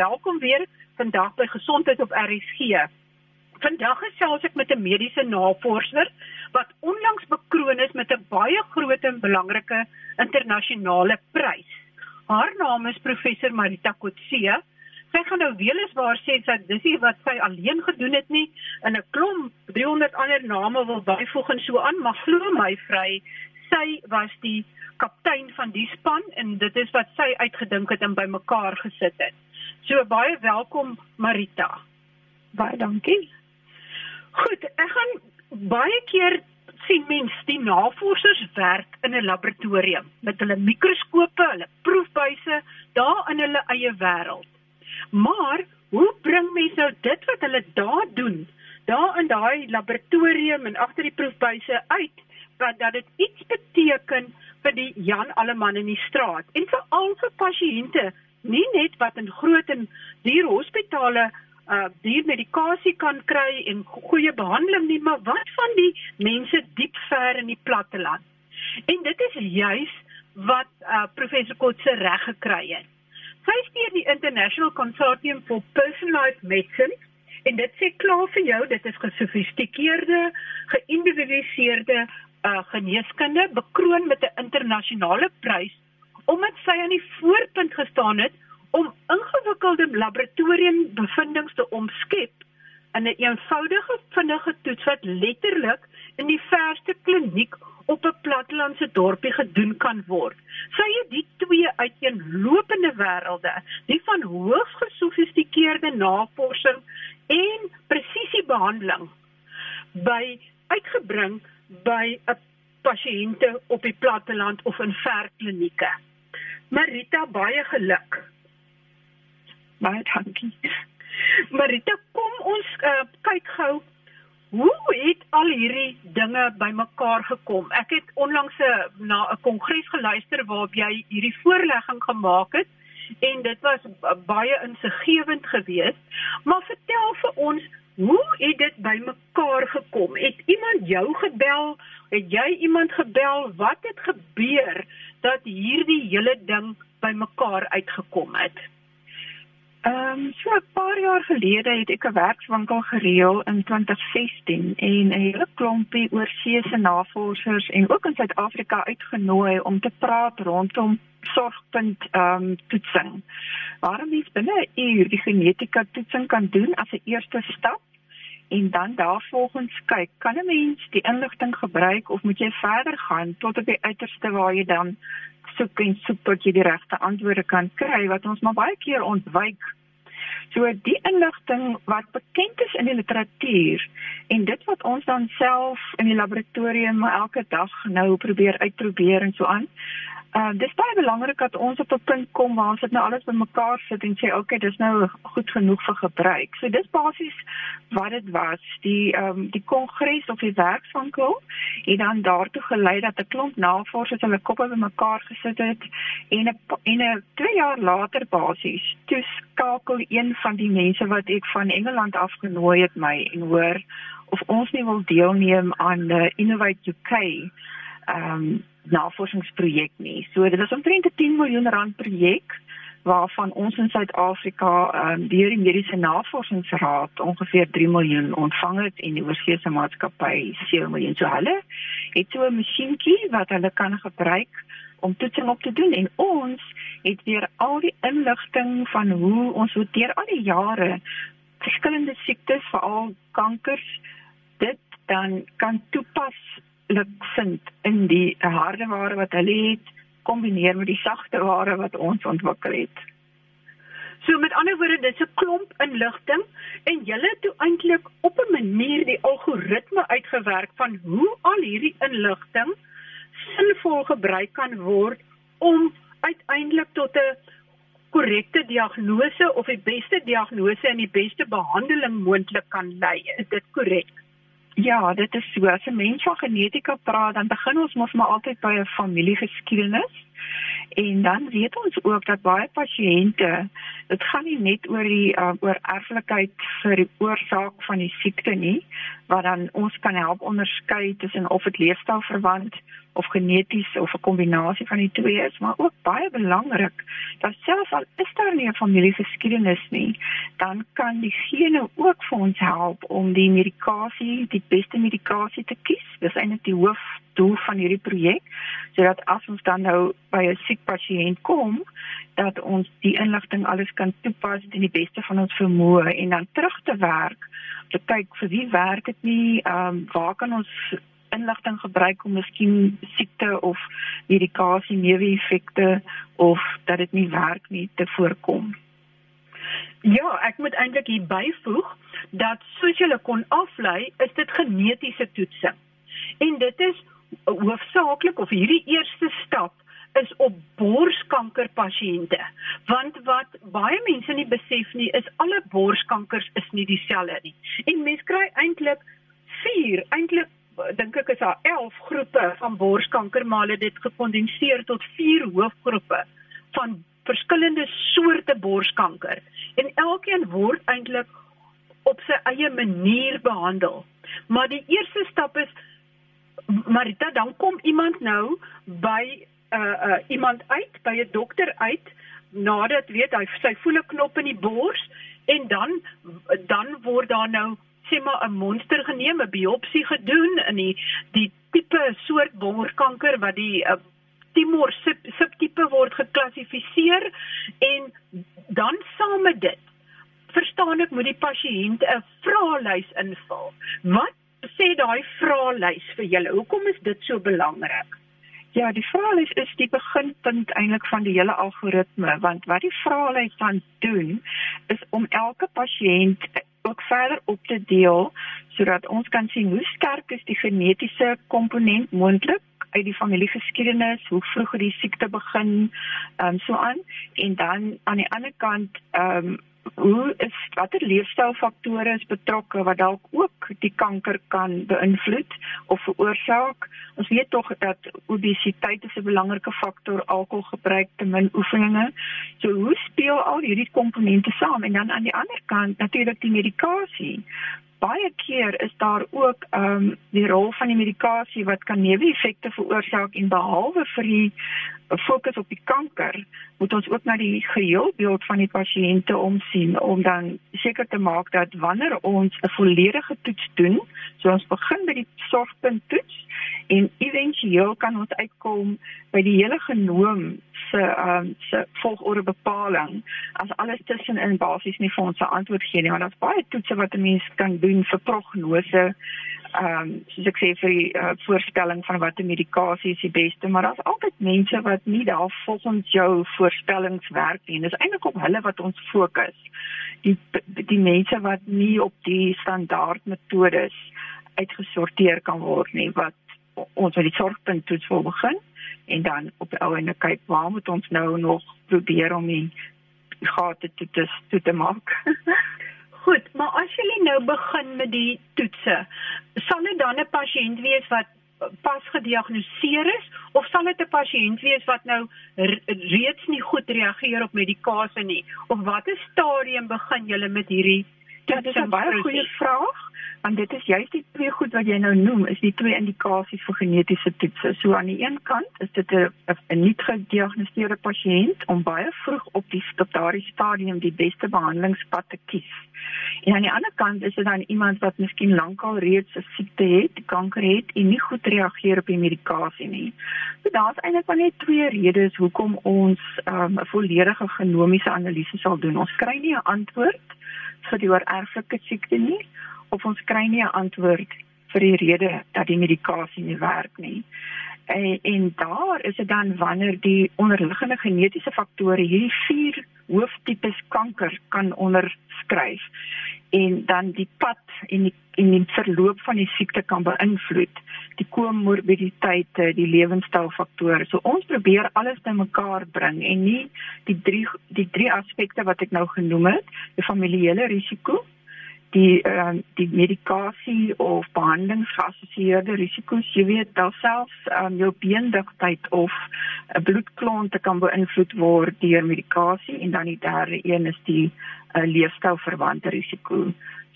welkom weer vandag by Gesondheid op RSG. Vandag gesels ek met 'n mediese navorser wat onlangs bekroon is met 'n baie groot en belangrike internasionale prys. Haar naam is professor Marita Kotse. Sy gaan nou weliswaar sê dat dis nie wat sy alleen gedoen het nie, in 'n klomp 300 ander name wil byvoeg en so aan, maar glo my vry, sy was die kaptein van die span en dit is wat sy uitgedink het en bymekaar gesit het. So baie welkom Marita. Baie dankie. Goed, ek gaan baie keer sien mens die navorsers werk in 'n laboratorium met hulle mikroskope, hulle proefbuise daar in hulle eie wêreld. Maar hoe bring mense nou dit wat hulle daar doen, daar in daai laboratorium en agter die proefbuise uit wat dat dit iets beteken vir die Jan Alleman in die straat en vir al vir pasiënte, nie net wat in groot en duur hospitale uh die medikasie kan kry en goeie behandeling nie, maar wat van die mense diep ver in die platteland? En dit is juis wat uh professor Kotse reg gekry het. Sy stuur die International Consortium for Personalized Medicine en dit sê klaar vir jou, dit is gesofistikeerde, geïndividualiseerde uh geneeskunde bekroon met 'n internasionale prys omdat sy aan die voorpunt gestaan het om ingewikkelde laboratoriumbevindinge te omskep in 'n een eenvoudige vinnige toets wat letterlik in die verste kliniek op 'n plattelandse dorpie gedoen kan word. Sy het die twee uiteenlopende wêrelde, die van hoogs gesofistikeerde navorsing en presisiebehandeling by uitgebring by 'n pasiënte op die platteland of in ver klinieke. Marita baie geluk. Baie dankie. Marita, kom ons uh, kyk gou hoe het al hierdie dinge bymekaar gekom? Ek het onlangs 'n uh, na 'n kongres geluister waarop jy hierdie voorlegging gemaak het en dit was baie insiggewend geweest. Maar vertel vir ons, hoe het dit bymekaar gekom? Het iemand jou gebel? Het jy iemand gebel? Wat het gebeur dat hierdie hele ding bymekaar uitgekom het? Ehm um, so 'n paar jaar gelede het ek 'n werkswinkel gereël in 2016 en 'n hele klompie oorseese navorsers en ook in Suid-Afrika uitgenooi om te praat rondom sorgpunt ehm um, toetsing. Waarom mens binne 'n uur die genetika toetsing kan doen as 'n eerste stap en dan daarvolgens kyk, kan 'n mens die inligting gebruik of moet jy verder gaan tot op die uiterste waar jy dan soek en soek tot jy die regte antwoorde kan kry wat ons maar baie keer ontwyk. So die inligting wat bekend is in die literatuur en dit wat ons dan self in die laboratorium elke dag nou probeer uitprobeer en so aan, Uh dis baie belangrik dat ons op 'n punt kom waar ons dit nou alles bymekaar sit en sê okay, dis nou goed genoeg vir gebruik. So dis basies wat dit was. Die ehm um, die kongres of die werkswinkel het dan daartoe gelei dat 'n klomp navorsers hulle koppe bymekaar gesit het en 'n en 'n 2 jaar later basies toe skakel een van die mense wat ek van Engeland afgenooi het my en hoor of ons nie wil deelneem aan die Innovate UK ehm um, navorsingsprojek nie. So dit is omtrent 'n 10 miljoen rand projek waarvan ons in Suid-Afrika um, deur die mediese navorsingsraad ongeveer 3 miljoen ontvang het en die oorseese maatskappy 7 miljoen. So hulle het so 'n masjienkie wat hulle kan gebruik om toetsing op te doen en ons het weer al die inligting van hoe ons hoe deur al die jare verskillende siektes veral kankers dit dan kan toepas maklik vind in die harde ware wat hulle het kombineer met die sagte ware wat ons ontwikkel het. So met ander woorde, dit's 'n klomp inligting en julle toe eintlik op 'n manier die algoritme uitgewerk van hoe al hierdie inligting sinvol gebruik kan word om uiteindelik tot 'n korrekte diagnose of die beste diagnose en die beste behandeling moontlik kan lei. Is dit korrek? Ja, dit is so. As 'n mens van genetika praat, dan begin ons mos maar altyd by 'n familiegeskiedenis. En dan weet ons ook dat baie pasiënte dit gaan nie net oor die uh, oor erflikheid vir die oorsaak van die siekte nie, wat dan ons kan help onderskei tussen of dit leefstylverwant of geneties of 'n kombinasie van die twee is, maar ook baie belangrik dat selfs al is daar nie 'n familiegeskiedenis nie, dan kan die gene ook vir ons help om die medikasie, die beste medikasie te kies. Dis eintlik die hoofdoel van hierdie projek, sodat as ons dan nou by 'n siek pasiënt kom, dat ons die inligting alles kan toepas in die beste van ons vermoë en dan terug te werk te kyk vir wie werk dit nie, ehm um, waar kan ons inligting gebruik om miskien siekte of medikasie neeweffekte of dat dit nie werk nie te voorkom. Ja, ek moet eintlik hier byvoeg dat soos jy kon aflei, is dit genetiese toetsing. En dit is hoofsaaklik of hierdie eerste stap is op borskanker pasiënte. Want wat baie mense nie besef nie, is alle borskankers is nie dieselfde nie. En mense kry eintlik 4, eintlik dink ek is daar 11 groepe van borskanker maar hulle het dit gekondenseer tot 4 hoofgroepe van verskillende soorte borskanker en elkeen word eintlik op sy eie manier behandel. Maar die eerste stap is Marita dan kom iemand nou by 'n uh, uh, iemand uit by 'n dokter uit nadat weet hy sy voel 'n knop in die bors en dan dan word daar nou sê maar 'n monster geneem, 'n biopsie gedoen in die die tipe soort borskanker wat die uh, tumor subtipe word geklassifiseer en dan saam met dit verstaan ek moet die pasiënt 'n vraelys invul. Wat sê daai vraelys vir julle? Hoekom is dit so belangrik? Ja, die vraelys is die beginpunt eintlik van die hele algoritme want wat die vraelys dan doen is om elke pasiënt ook verder op te deel sodat ons kan sien hoe sterk is die genetiese komponent moontlik uit die familiegeskiedenis, hoe vroeg het die siekte begin, ehm um, so aan. En dan aan die ander kant ehm um, hoe is watter leefstylfaktore is betrokke wat dalk ook die kanker kan beïnvloed of veroorsaak. Ons weet tog dat obesiteit 'n belangrike faktor, alkoholgebruik, te min oefeninge. So hoe speel al hierdie komponente saam en dan aan die ander kant natuurlik die medikasie baie keer is daar ook ehm um, die rol van die medikasie wat kan neeweffekte veroorsaak en behalwe vir die fokus op die kanker moet ons ook na die geheelbeeld van die pasiënte omsien om dan seker te maak dat wanneer ons 'n volledige toets doen, so ons begin by die sorgpunt toets en éventueel kan ons uitkom by die hele genoom se ehm um, se volgorde bepaling as alles tussenin basies nie vir ons 'n antwoord gee nie want daar's baie toetse wat 'n mens kan doen vir prognose ehm um, soos ek sê vir die uh, voorspelling van watter medikasie is die beste maar daar's altyd mense wat nie daar volgens jou voorspellings werk nie en dis eintlik op hulle wat ons fokus die die mense wat nie op die standaard metodes uitgesorteer kan word nie wat ons met die sorgpunt toets wil begin en dan op die ou en kyk waar moet ons nou nog probeer om die gate toe te toe te maak. Goed, maar as jy nou begin met die toetse, sal dit dan 'n pasiënt wees wat pas gediagnoseer is of sal dit 'n pasiënt wees wat nou reeds nie goed reageer op medikasie nie? Of watter stadium begin jy met hierdie Dit is 'n baie goeie vraag want dit is juist die twee goed wat jy nou noem is die twee indikasies vir genetiese toetse. So aan die een kant is dit 'n nie gediagnoseerde pasiënt om baie vroeg op die op daardie stadium die beste behandelingspad te kies. En aan die ander kant is dit dan iemand wat miskien lankal reeds 'n siekte het, kanker het en nie goed reageer op die medikasie nie. So daar's eintlik maar net twee redes hoekom ons um, 'n um, volledige genomiese analise sal doen. Ons kry nie 'n antwoord vir die oorerflike siekte nie of ons kry nie 'n antwoord vir die rede dat die medikasie nie werk nie. En, en daar is dit dan wanneer die onderliggende genetiese faktore hierdie vier hooftipes kanker kan onderskryf en dan die pad en die en die verloop van die siekte kan beïnvloed die komorbiditeite die lewenstylfaktore so ons probeer alles bymekaar bring en nie die drie die drie aspekte wat ek nou genoem het die familiale risiko die uh, die medikasie of behandelings geassosieerde risiko's, jy weet, selfs um, jou beendigtheid of 'n bloedklonte kan beïnvloed word deur medikasie en dan die derde een is die uh, leefstylverwante risiko.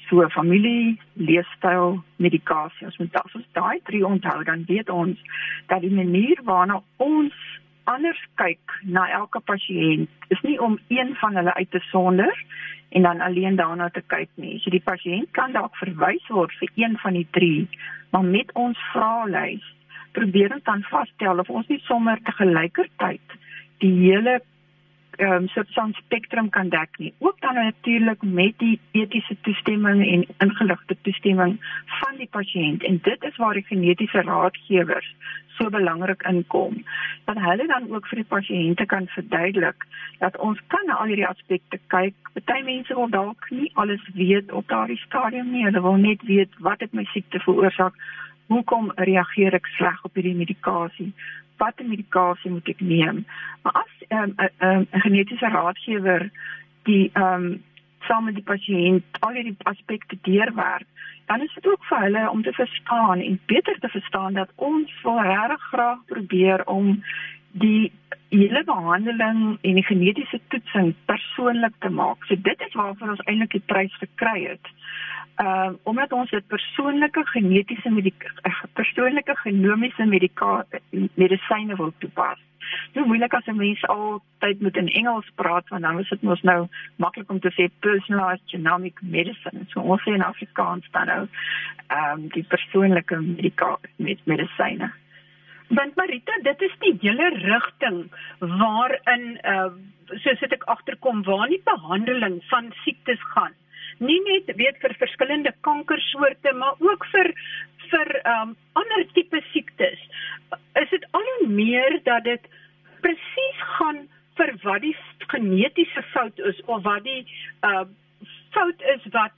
So familie, leefstyl, medikasie. As ons as ons daai drie onthou, dan weet ons dat die manier waarna ons anders kyk na elke pasiënt is nie om een van hulle uit te sonder en dan alleen daarna te kyk nie. So die pasiënt kan dalk verwys word vir een van die drie, maar met ons vraelys probeer ons dan vasstel of ons nie sommer te gelykertyd die hele um, soort van spektrum kan dek nie. Ook dan natuurlik met die etiese toestemming en ingeligte toestemming van die pasiënt en dit is waar die genetiese raadgewers so belangrik inkom. Dat hulle dan ook vir die pasiënte kan verduidelik dat ons kan na al hierdie aspekte kyk. Party mense wil dalk nie alles weet op daardie stadium nie. Hulle wil net weet wat het my siekte veroorsaak? Hoekom reageer ek sleg op hierdie medikasie? watter medikasie moet ek neem? Maar as 'n um, 'n um, genetiese raadgewer die ehm um, saam met die pasiënt al hierdie aspekte deurwerk, dan is dit ook vir hulle om te verstaan en beter te verstaan dat ons wil regtig graag probeer om die hele behandeling en die genetiese toetsing persoonlik te maak. So dit is waarvoor ons eintlik die prys gekry het uh omdat ons dit persoonlike genetiese eh, persoonlike genomiese medisyne wil toepas. Hoe moeilik as 'n mens altyd moet in Engels praat want dan is dit mos nou maklik om te sê personalized genomic medicine. So ons sê in Afrikaans dan nou ehm um, die persoonlike medisyne. Want Marita, dit is die hele rigting waarin uh soos ek agterkom waar nie behandeling van siektes gaan nie net weet vir verskillende kankersoorte maar ook vir vir um ander tipe siektes. Is dit al hoe meer dat dit presies gaan vir wat die genetiese fout is of wat die uh fout is wat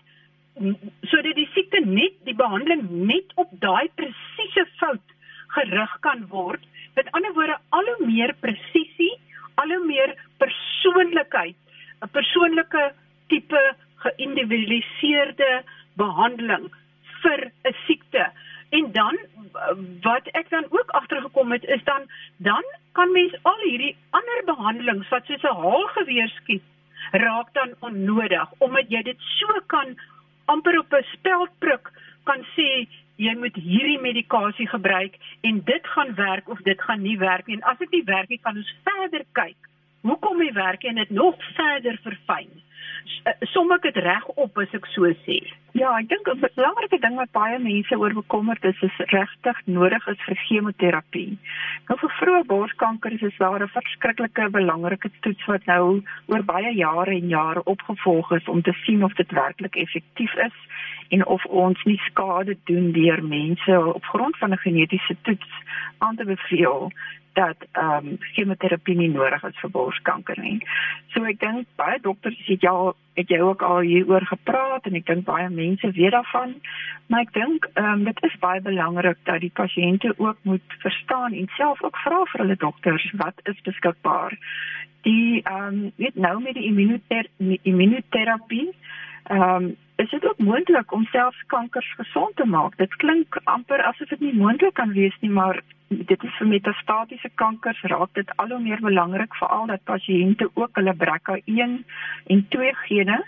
sodat die siekte net die behandeling net op daai presiese fout gerig kan word. Met ander woorde al hoe meer presisie al hoe meer persoonlikheid 'n persoonlike tipe geïndividualiseerde behandeling vir 'n siekte. En dan wat ek dan ook agtergekom het is dan dan kan mens al hierdie ander behandelings wat soos 'n haalgeweer skiet raak dan onnodig omdat jy dit so kan amper op 'n speld prik kan sê jy moet hierdie medikasie gebruik en dit gaan werk of dit gaan nie werk nie en as dit nie werk nie kan ons verder kyk hoekom dit werk en dit nog verder verfyn som ek dit reg op as ek so sê. Ja, ek dink 'n belangrike ding wat baie mense oor bekommerd is, is regtig nodig is vir chemoterapie. Nou vir vroeë borskanker is daar 'n verskriklike belangrike toets wat nou oor baie jare en jare opgevolg is om te sien of dit werklik effektief is en of ons nie skade doen deur mense op grond van 'n genetiese toets aan te beveel dat ehm um, chemoterapie nie nodig is vir borskanker nie. So ek dink baie dokters het ja het jy ook al hieroor gepraat en ek dink baie mense weet daarvan. Maar ek dink ehm um, dit is baie belangrik dat die pasiënte ook moet verstaan en self ook vra vir hulle dokters wat is beskikbaar. Die ehm um, weet nou met die immunoterapie ehm um, is dit ook moontlik om selfs kankers gesond te maak. Dit klink amper asof dit nie moontlik kan wees nie, maar dit is vir metastatiese kankers raak dit al hoe meer belangrik veral dat pasiënte ook hulle BRCA1 en 2 gene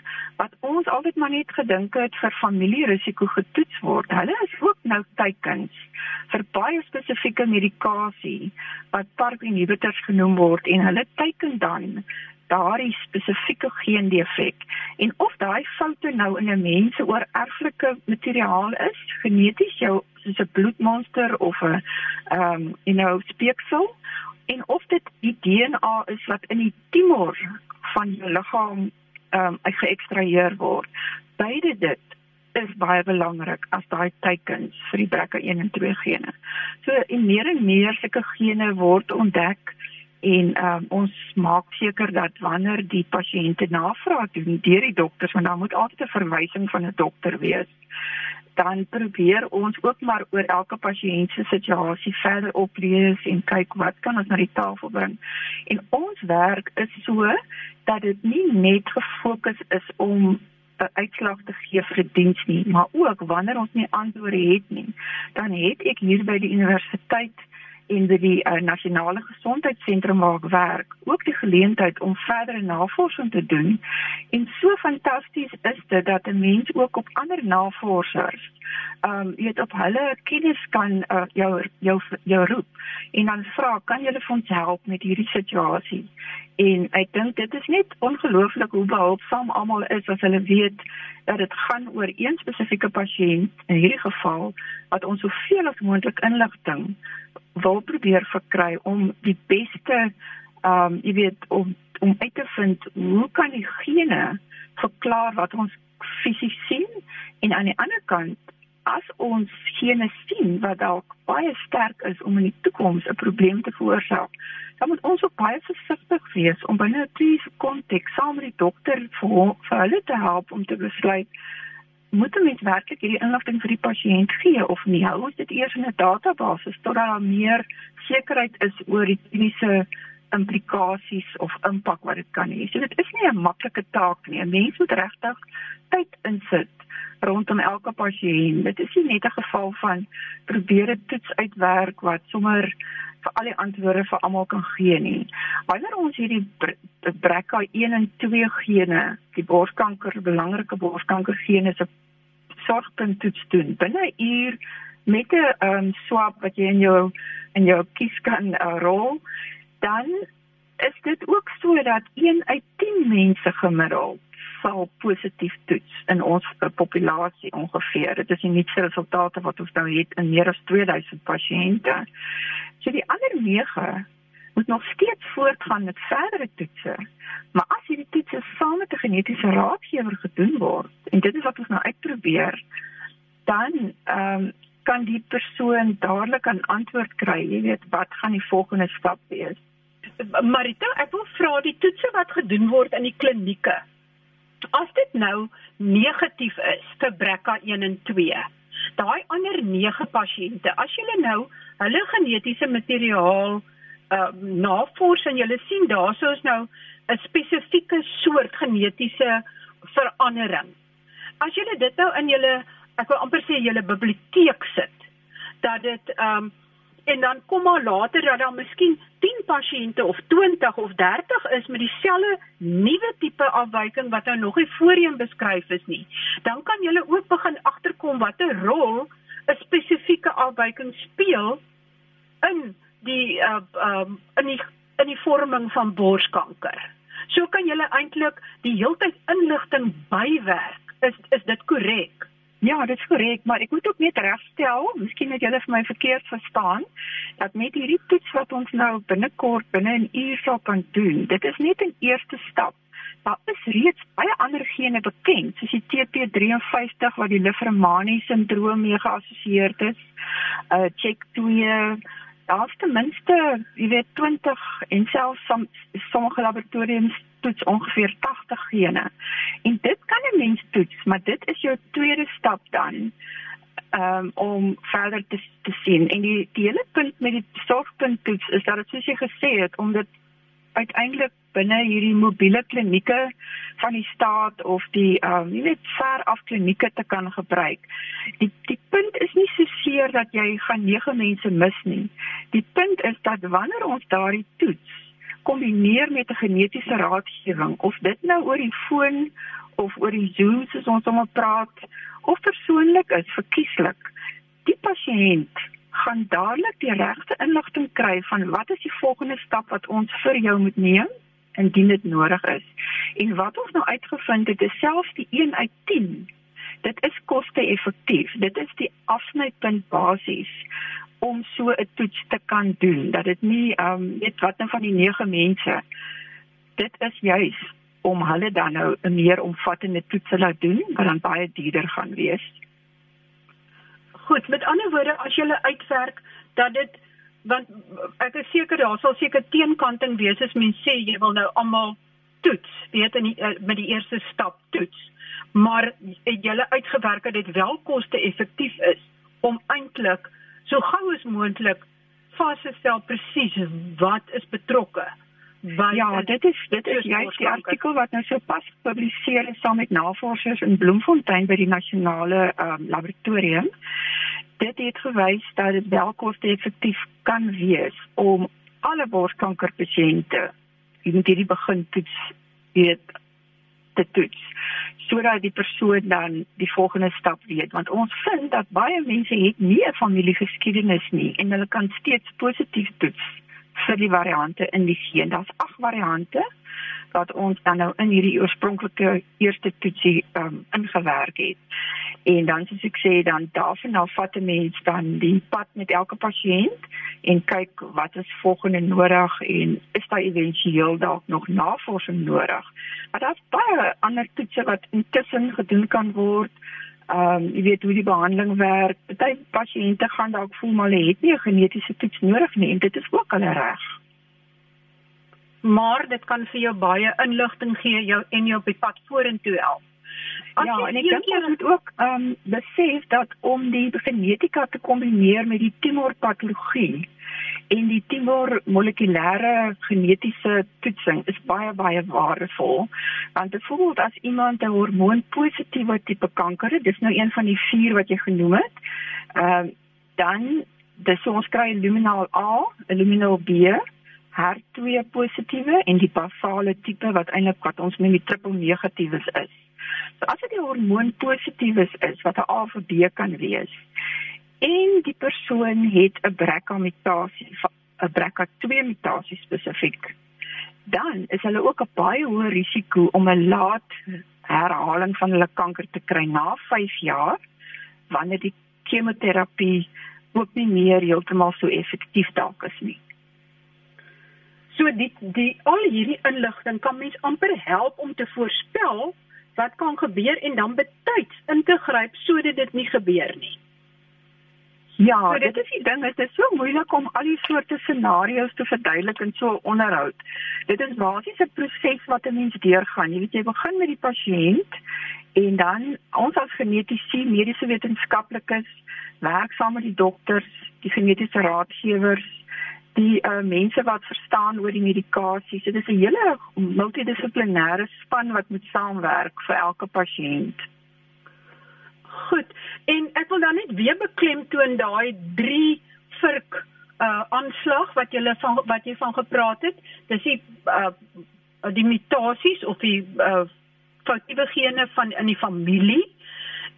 wat ons altyd maar net gedink het vir familierisiko getoets word. Hulle is ook nou teikens vir baie spesifieke medikasie wat PARP inhibitors genoem word en hulle teiken dan daardie spesifieke gendefek en of daai foute nou in 'n mens se oor erflike materiaal is geneties jou soos 'n bloedmonster of 'n ehm um, you know speeksel en of dit die DNA is wat in die tumor van jou liggaam ehm um, geëkstraheer word beide dit is baie belangrik as daai teikens vir die BRCA1 en 2 gene. So en meer en meer sulke gene word ontdek en um, ons maak seker dat wanneer die pasiënte navraag doen deur die dokters want dan moet altyd 'n verwysing van 'n dokter wees dan probeer ons ook maar oor elke pasiënt se situasie verder oplees en kyk wat kan ons na die tafel bring. En ons werk is so dat dit nie net gefokus is om 'n uitslag te gee vir 'n diens nie, maar ook wanneer ons nie antwoorde het nie, dan het ek hier by die universiteit en by die uh, nasionale gesondheidssentrum waar ek werk ook die geleentheid om verdere navorsing te doen. En so fantasties is dit dat 'n mens ook op ander navorsers ehm um, weet op hulle kennis kan uh, jou jou jou roep en dan vra kan julle vir ons help met hierdie situasie. En ek dink dit is net ongelooflik hoe behulpsaam almal is as hulle weet dat dit gaan oor een spesifieke pasiënt in hierdie geval wat ons soveel as moontlik inligting wil probeer verkry om die beste ehm um, jy weet om om uit te vind hoe kan die gene verklaar wat ons fisies sien en aan die ander kant as ons gene sien wat dalk baie sterk is om in die toekoms 'n probleem te veroorsaak dan moet ons ook baie versigtig wees om binne 'n kliese konteks saam met die dokter vir, vir hulle te help om te besluit moet mens werklik hierdie inligting vir die pasiënt gee of nie? Hou ons dit eers in 'n database totdat daar meer sekerheid is oor die kliniese implikasies of impak wat dit kan hê. So dit is nie 'n maklike taak nie. 'n Mens moet regtig tyd insit rondom elke pasiënt. Dit is nie net 'n geval van probeer 'n toets uitwerk wat sommer vir al die antwoorde vir almal kan gee nie. Wanneer ons hierdie BRCA1 en 2 gene, die borskanker, belangrike borskanker gene se sorgpunt toets doen binne 'n uur met 'n um, swab wat jy in jou in jou kies kan uh, rol, dan is dit ook so dat 1 uit 10 mense gemiddeld sal positief toets in ons uh, populasie ongeveer. Dit is die nuutste resultate wat ons nou het in meer as 2000 pasiënte. So die ander 9 moet nog steeds voortgaan met verdere toetse. Maar as hierdie toetse saam met 'n genetiese raadgewer gedoen word en dit is wat ons nou uitprobeer, dan ehm um, kan die persoon dadelik 'n antwoord kry, jy weet, wat gaan die volgende stap wees? Marita, ek wil vra die toetse wat gedoen word in die klinieke As dit nou negatief is vir BRCA1 en 2, daai ander 9 pasiënte, as jy nou hulle genetiese materiaal uh navors en jy sien daarso is nou 'n spesifieke soort genetiese verandering. As jy dit nou in julle ek wil amper sê julle biblioteek sit, dat dit um en dan kom maar later dat daar miskien 10 pasiënte of 20 of 30 is met dieselfde nuwe tipe afwyking wat nou nog nie voorheen beskryf is nie. Dan kan jy ook begin agterkom watter rol 'n spesifieke afwyking speel in die uh um in die in die vorming van borskanker. So kan jy eintlik die heeltyd inligting bywerk. Is is dit korrek? Ja, dit is korrek, maar ek moet ook net regstel, miskien het julle vir my verkeerd verstaan, dat met hierdie toets wat ons nou binnekort binne 'n uur sal kan doen, dit is net 'n eerste stap. Daar is reeds baie ander gene bekend, soos die TP53 wat die Liffermani sindroom mee geassosieer is, uh CHEK2 Daar's ten minste, jy weet 20 en selfs som, sommige laboratoriums toets ongeveer 80 gene. En dit kan 'n mens toets, maar dit is jou tweede stap dan um, om verder te, te sien. En die, die hele punt met die sorgpunt toets is dat dit soos jy gesê het om dit uiteindelik binne hierdie mobiele klinieke van die staat of die ehm um, jy weet ver af klinieke te kan gebruik. Die die punt is nie so seer dat jy gaan nege mense mis nie. Die punt is dat wanneer ons daardie toets kombineer met 'n genetiese raadgewing of dit nou oor die foon of oor die Zoom soos ons sommer praat of persoonlik is verkieslik die pasiënt gaan dadelik die regte inligting kry van wat is die volgende stap wat ons vir jou moet neem indien dit nodig is. En wat ons nou uitgevind het, is selfs die 1 uit 10. Dit is koste-effektief. Dit is die afsnypunt basies om so 'n toets te kan doen dat dit nie ehm um, net wat nou van die 9 mense dit is juis om hulle dan nou 'n meer omvattende toets te laat doen wat dan baie duurder gaan wees. Goed, met ander woorde as jy uitwerk dat dit want ek is seker daar sal seker teenkanting wees as mense sê jy wil nou almal toets, weet in die, eh, met die eerste stap toets. Maar het jy uitgewerk dat dit wel koste-effektief is om eintlik so gou as moontlik vas te stel presies wat is betrokke By ja, dit is dit is juist die artikel wat nou so pas gepubliseer is saam met navorsers in Bloemfontein by die nasionale um, laboratorium. Dit het gewys dat dit wel koste-effektief kan wees om alle borskankerpasiënte in hierdie begin toets weet te toets sodat die persoon dan die volgende stap weet. Want ons vind dat baie mense het nie 'n familiegeskiedenis nie en hulle kan steeds positief toets vir die variante in die geen. Daar's ag variante wat ons dan nou in hierdie oorspronklike eerste toetsie um, ingewerk het. En dan soos ek sê dan daarvan af vat 'n mens dan die pad met elke pasiënt en kyk wat is volgende nodig en is daar éventueel dalk nog navorsing nodig. Maar daar's baie ander toetse wat intussen gedoen kan word. Ehm um, jy weet hoe die behandeling werk. Party pasiënte gaan dalk voel maar hulle het nie 'n genetiese toets nodig nie en dit is ook hulle reg. Maar dit kan vir jou baie inligting gee jou en jou op die pad vorentoe help. Ja, en ek dink jy moet ook ehm um, besef dat om die genetika te kombineer met die tumorpatologie en die tumor molekulêre genetiese toetsing is baie baie waardevol. Want byvoorbeeld as iemand 'n hormoonpositiewe tipe kanker het, dis nou een van die vier wat jy genoem het, ehm uh, dan dis ons kry luminal A, luminal B, HER2 positiewe en die basale tipe wat eintlik wat ons noem die triple negatiefes is. So as dit die hormoon positief is, is wat 'n A of B kan wees. En die persoon het 'n BRCA mutasie, 'n BRCA2 mutasie spesifiek. Dan is hulle ook 'n baie hoë risiko om 'n laat herhaling van hulle kanker te kry na 5 jaar wanneer die chemoterapie ook nie meer heeltemal so effektief dalk is nie. So die die al hierdie inligting kan mens amper help om te voorspel wat kan gebeur en dan betyds in te gryp sodat dit nie gebeur nie. Ja, so dit is die ding, dit is so moeilik om al die soorte scenario's te verduidelik in so 'n onderhoud. Dit is basies 'n proses wat 'n mens deurgaan. Jy weet jy begin met die pasiënt en dan ons as genetiese mediese wetenskaplikes werk saam met die dokters, die genetiese raadgewers die uh, mense wat verstaan oor die medikasies. Dit is 'n hele multidissiplinêre span wat moet saamwerk vir elke pasiënt. Goed. En ek wil dan net weer beklemtoon daai 3 virk uh aanslag wat jy van wat jy van gepraat het. Dis die uh die mutasies of die uh foutiewe gene van in die familie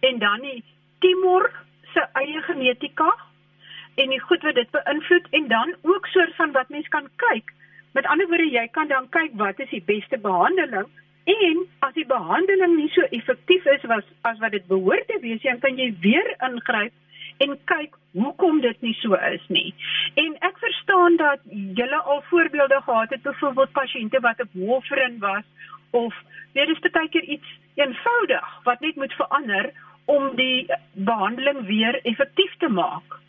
en dan die tumor se eie genetika en die goed wat dit beïnvloed en dan ook soort van wat mens kan kyk. Met ander woorde, jy kan dan kyk wat is die beste behandeling en as die behandeling nie so effektief is as as wat dit behoort te wees, dan kan jy weer ingryp en kyk hoekom dit nie so is nie. En ek verstaan dat julle al voorbeelde gehad het byvoorbeeld pasiënte wat op warfarin was of dit is baie keer iets eenvoudig wat net moet verander om die behandeling weer effektief te maak.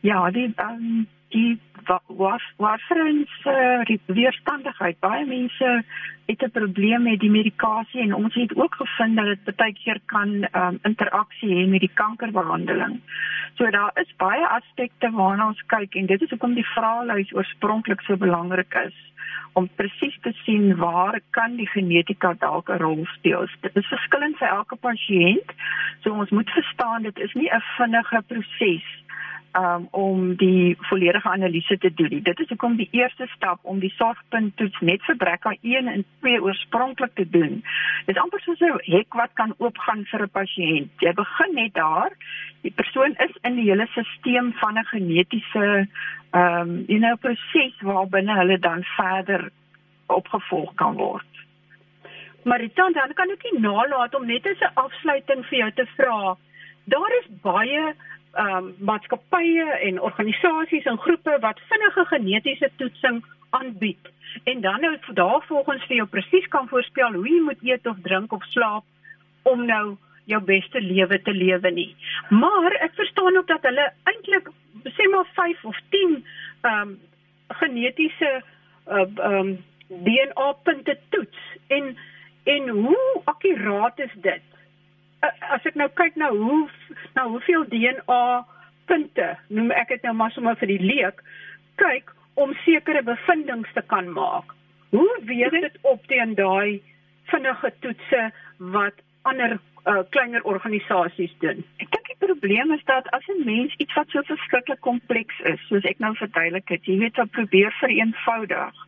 Ja, die um, die was was vriends uh, weerstandigheid. Baie mense het 'n probleem met die medikasie en ons het ook gevind dat dit baie keer kan um, interaksie hê met die kankerbehandeling. So daar is baie aspekte waarna ons kyk en dit is hoekom die vraelys oorspronklik so belangrik is om presies te sien waar kan die genetika dalk 'n rol speel. Dit is verskillend vir elke pasiënt. So ons moet verstaan dit is nie 'n vinnige proses um, om die volledige analise te doen. Dit is hoekom die eerste stap om die sorgpunt toets net vir BRCA1 en 2 oorspronklik te doen. Dit is amper soos 'n hek wat kan oopgaan vir 'n pasiënt. Jy begin net daar. Die persoon is in die hele stelsel van 'n genetiese ehm um, you know proses waarbinne hulle dan verder opgevolg kan word. Maar dit dan kan ek nie nalat om net as 'n afsluiting vir jou te vra. Daar is baie um, maatskappye en organisasies en groepe wat vinnige genetiese toetsing aanbied en dan nou daarvolgens vir jou presies kan voorspel hoe jy moet eet of drink of slaap om nou jou beste lewe te lewe nie. Maar ek verstaan ook dat hulle eintlik sê maar 5 of 10 ehm um, genetiese ehm uh, um, DNA punte toets en en hoe akkuraat is dit? As ek nou kyk na hoe na hoeveel DNA punte, noem ek dit nou maar sommer vir die leek, kyk om sekere bevindinge te kan maak. Hoe weeg dit op teen daai vinnige toetse wat ander uh, kleiner organisasies doen? Ek dink die probleem is dat as 'n mens iets wat so verskriklik kompleks is, soos ek nou verduidelik het, jy weet wat probeer vereenvoudig,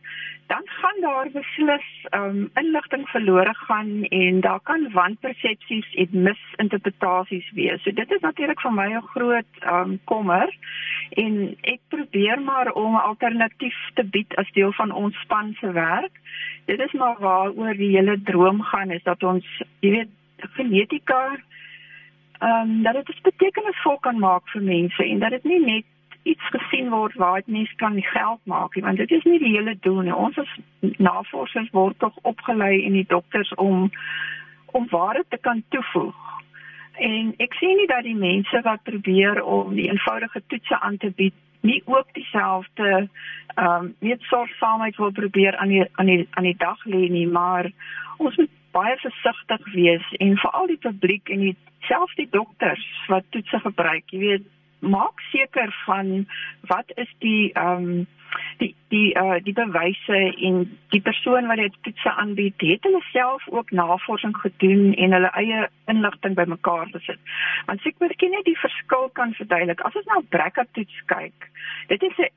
dan gaan daar beslis um inligting verlore gaan en daar kan wanpersepsies en misinterpretasies wees. So dit is natuurlik vir my 'n groot um kommer en ek probeer maar om 'n alternatief te bied as deel van ons span se werk. Dit is maar waaroor die hele droom gaan is dat ons, jy weet, genetika ehm um, dat dit betekenisvol kan maak vir mense en dat dit nie net iets gesien word waar dit mens kan geld maak nie want dit is nie die hele doel nie. Ons as navorsers word tog opgelei en die dokters om om waarde te kan toevoeg. En ek sien nie dat die mense wat probeer om die eenvoudige toetse aan te bied nie ook dieselfde ehm um, net sorgsaamheid wil probeer aan die aan die aan die dag lê nie, maar ons moet baie versigtig wees en veral die publiek en die selfs die dokters wat toetse gebruik, jy weet maak seker van wat is die ehm um, die die uh die bewyse en die persoon wat dit toetse aanbied het hulle self ook navorsing gedoen en hulle eie inligting bymekaar gesit. Want ek moet net die verskil kan verduidelik. As ons na BRCA toets kyk, dit is 'n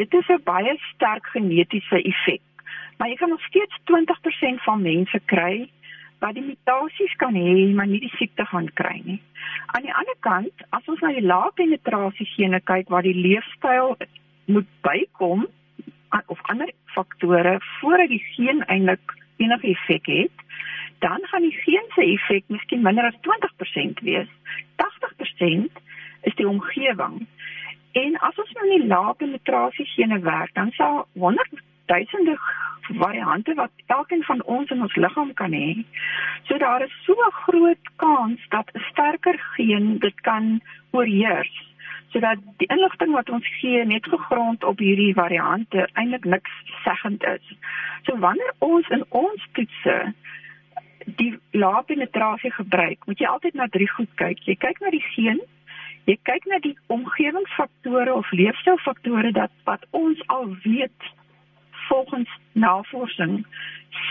dit is 'n baie sterk genetiese effek. Maar jy kan nog steeds 20% van mense kry wat die mutasies kan hê maar nie die siekte gaan kry nie. Aan die ander kant, as ons na die lae penetrasie gene kyk waar die leefstyl moet bykom of ander faktore voordat die geen eintlik enige effek het, dan gaan die geen se effek miskien minder as 20% wees. 80% is die omgewing. En as ons nou nie lae penetrasie gene werk, dan sal 100 duisende variante wat elkeen van ons in ons liggaam kan hê. So daar is so 'n groot kans dat 'n sterker geen dit kan oorheers sodat die inligting wat ons gee net gegrond op hierdie variante eintlik niks seggend is. So wanneer ons in ons toetse die lae penetrasie gebruik, moet jy altyd na drie goed kyk. Jy kyk na die geen, jy kyk na die omgewingsfaktore of leefstylfaktore dat wat ons al weet volgens navorsing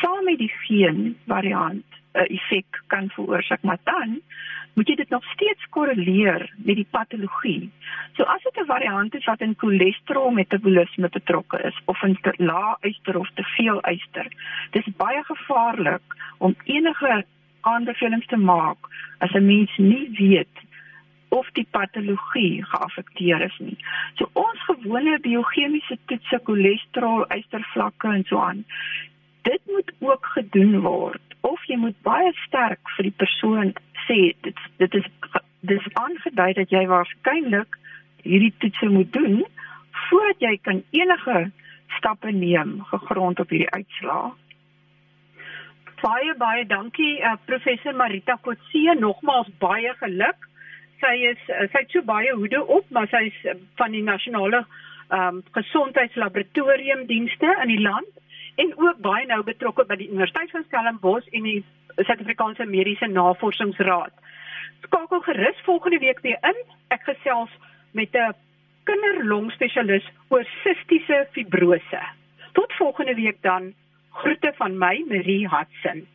saam met die geen variant 'n uh, effek kan veroorsaak, maar dan moet jy dit nog steeds korreleer met die patologie. So as dit 'n variant is wat in cholesterol metabolisme betrokke is of in te lae yster of te veel yster, dis baie gevaarlik om enige aanbevelings te maak as 'n mens nie weet of die patologie geaffekteer is nie. So ons gewone biochemiese toetse cholesterol, ystervlakke en so aan. Dit moet ook gedoen word of jy moet baie sterk vir die persoon sê dit dit is dis aangedui dat jy waarskynlik hierdie toetse moet doen voordat jy kan enige stappe neem gegrond op hierdie uitslae. Baie baie dankie uh, professor Marita Kotse nogmaals baie geluk sy is sy het so baie hoede op, maar sy is eh, van die nasionale ehm um, gesondheidslaboratorium dienste in die land en ook baie nou betrokke by die Universiteit van Stellenbosch en die Suid-Afrikaanse Mediese Navorsingsraad. Skakel gerus volgende week weer in. Ek gesels met 'n kinderlongspesialis oor sistiese fibrose. Tot volgende week dan. Groete van my, Marie Hudson.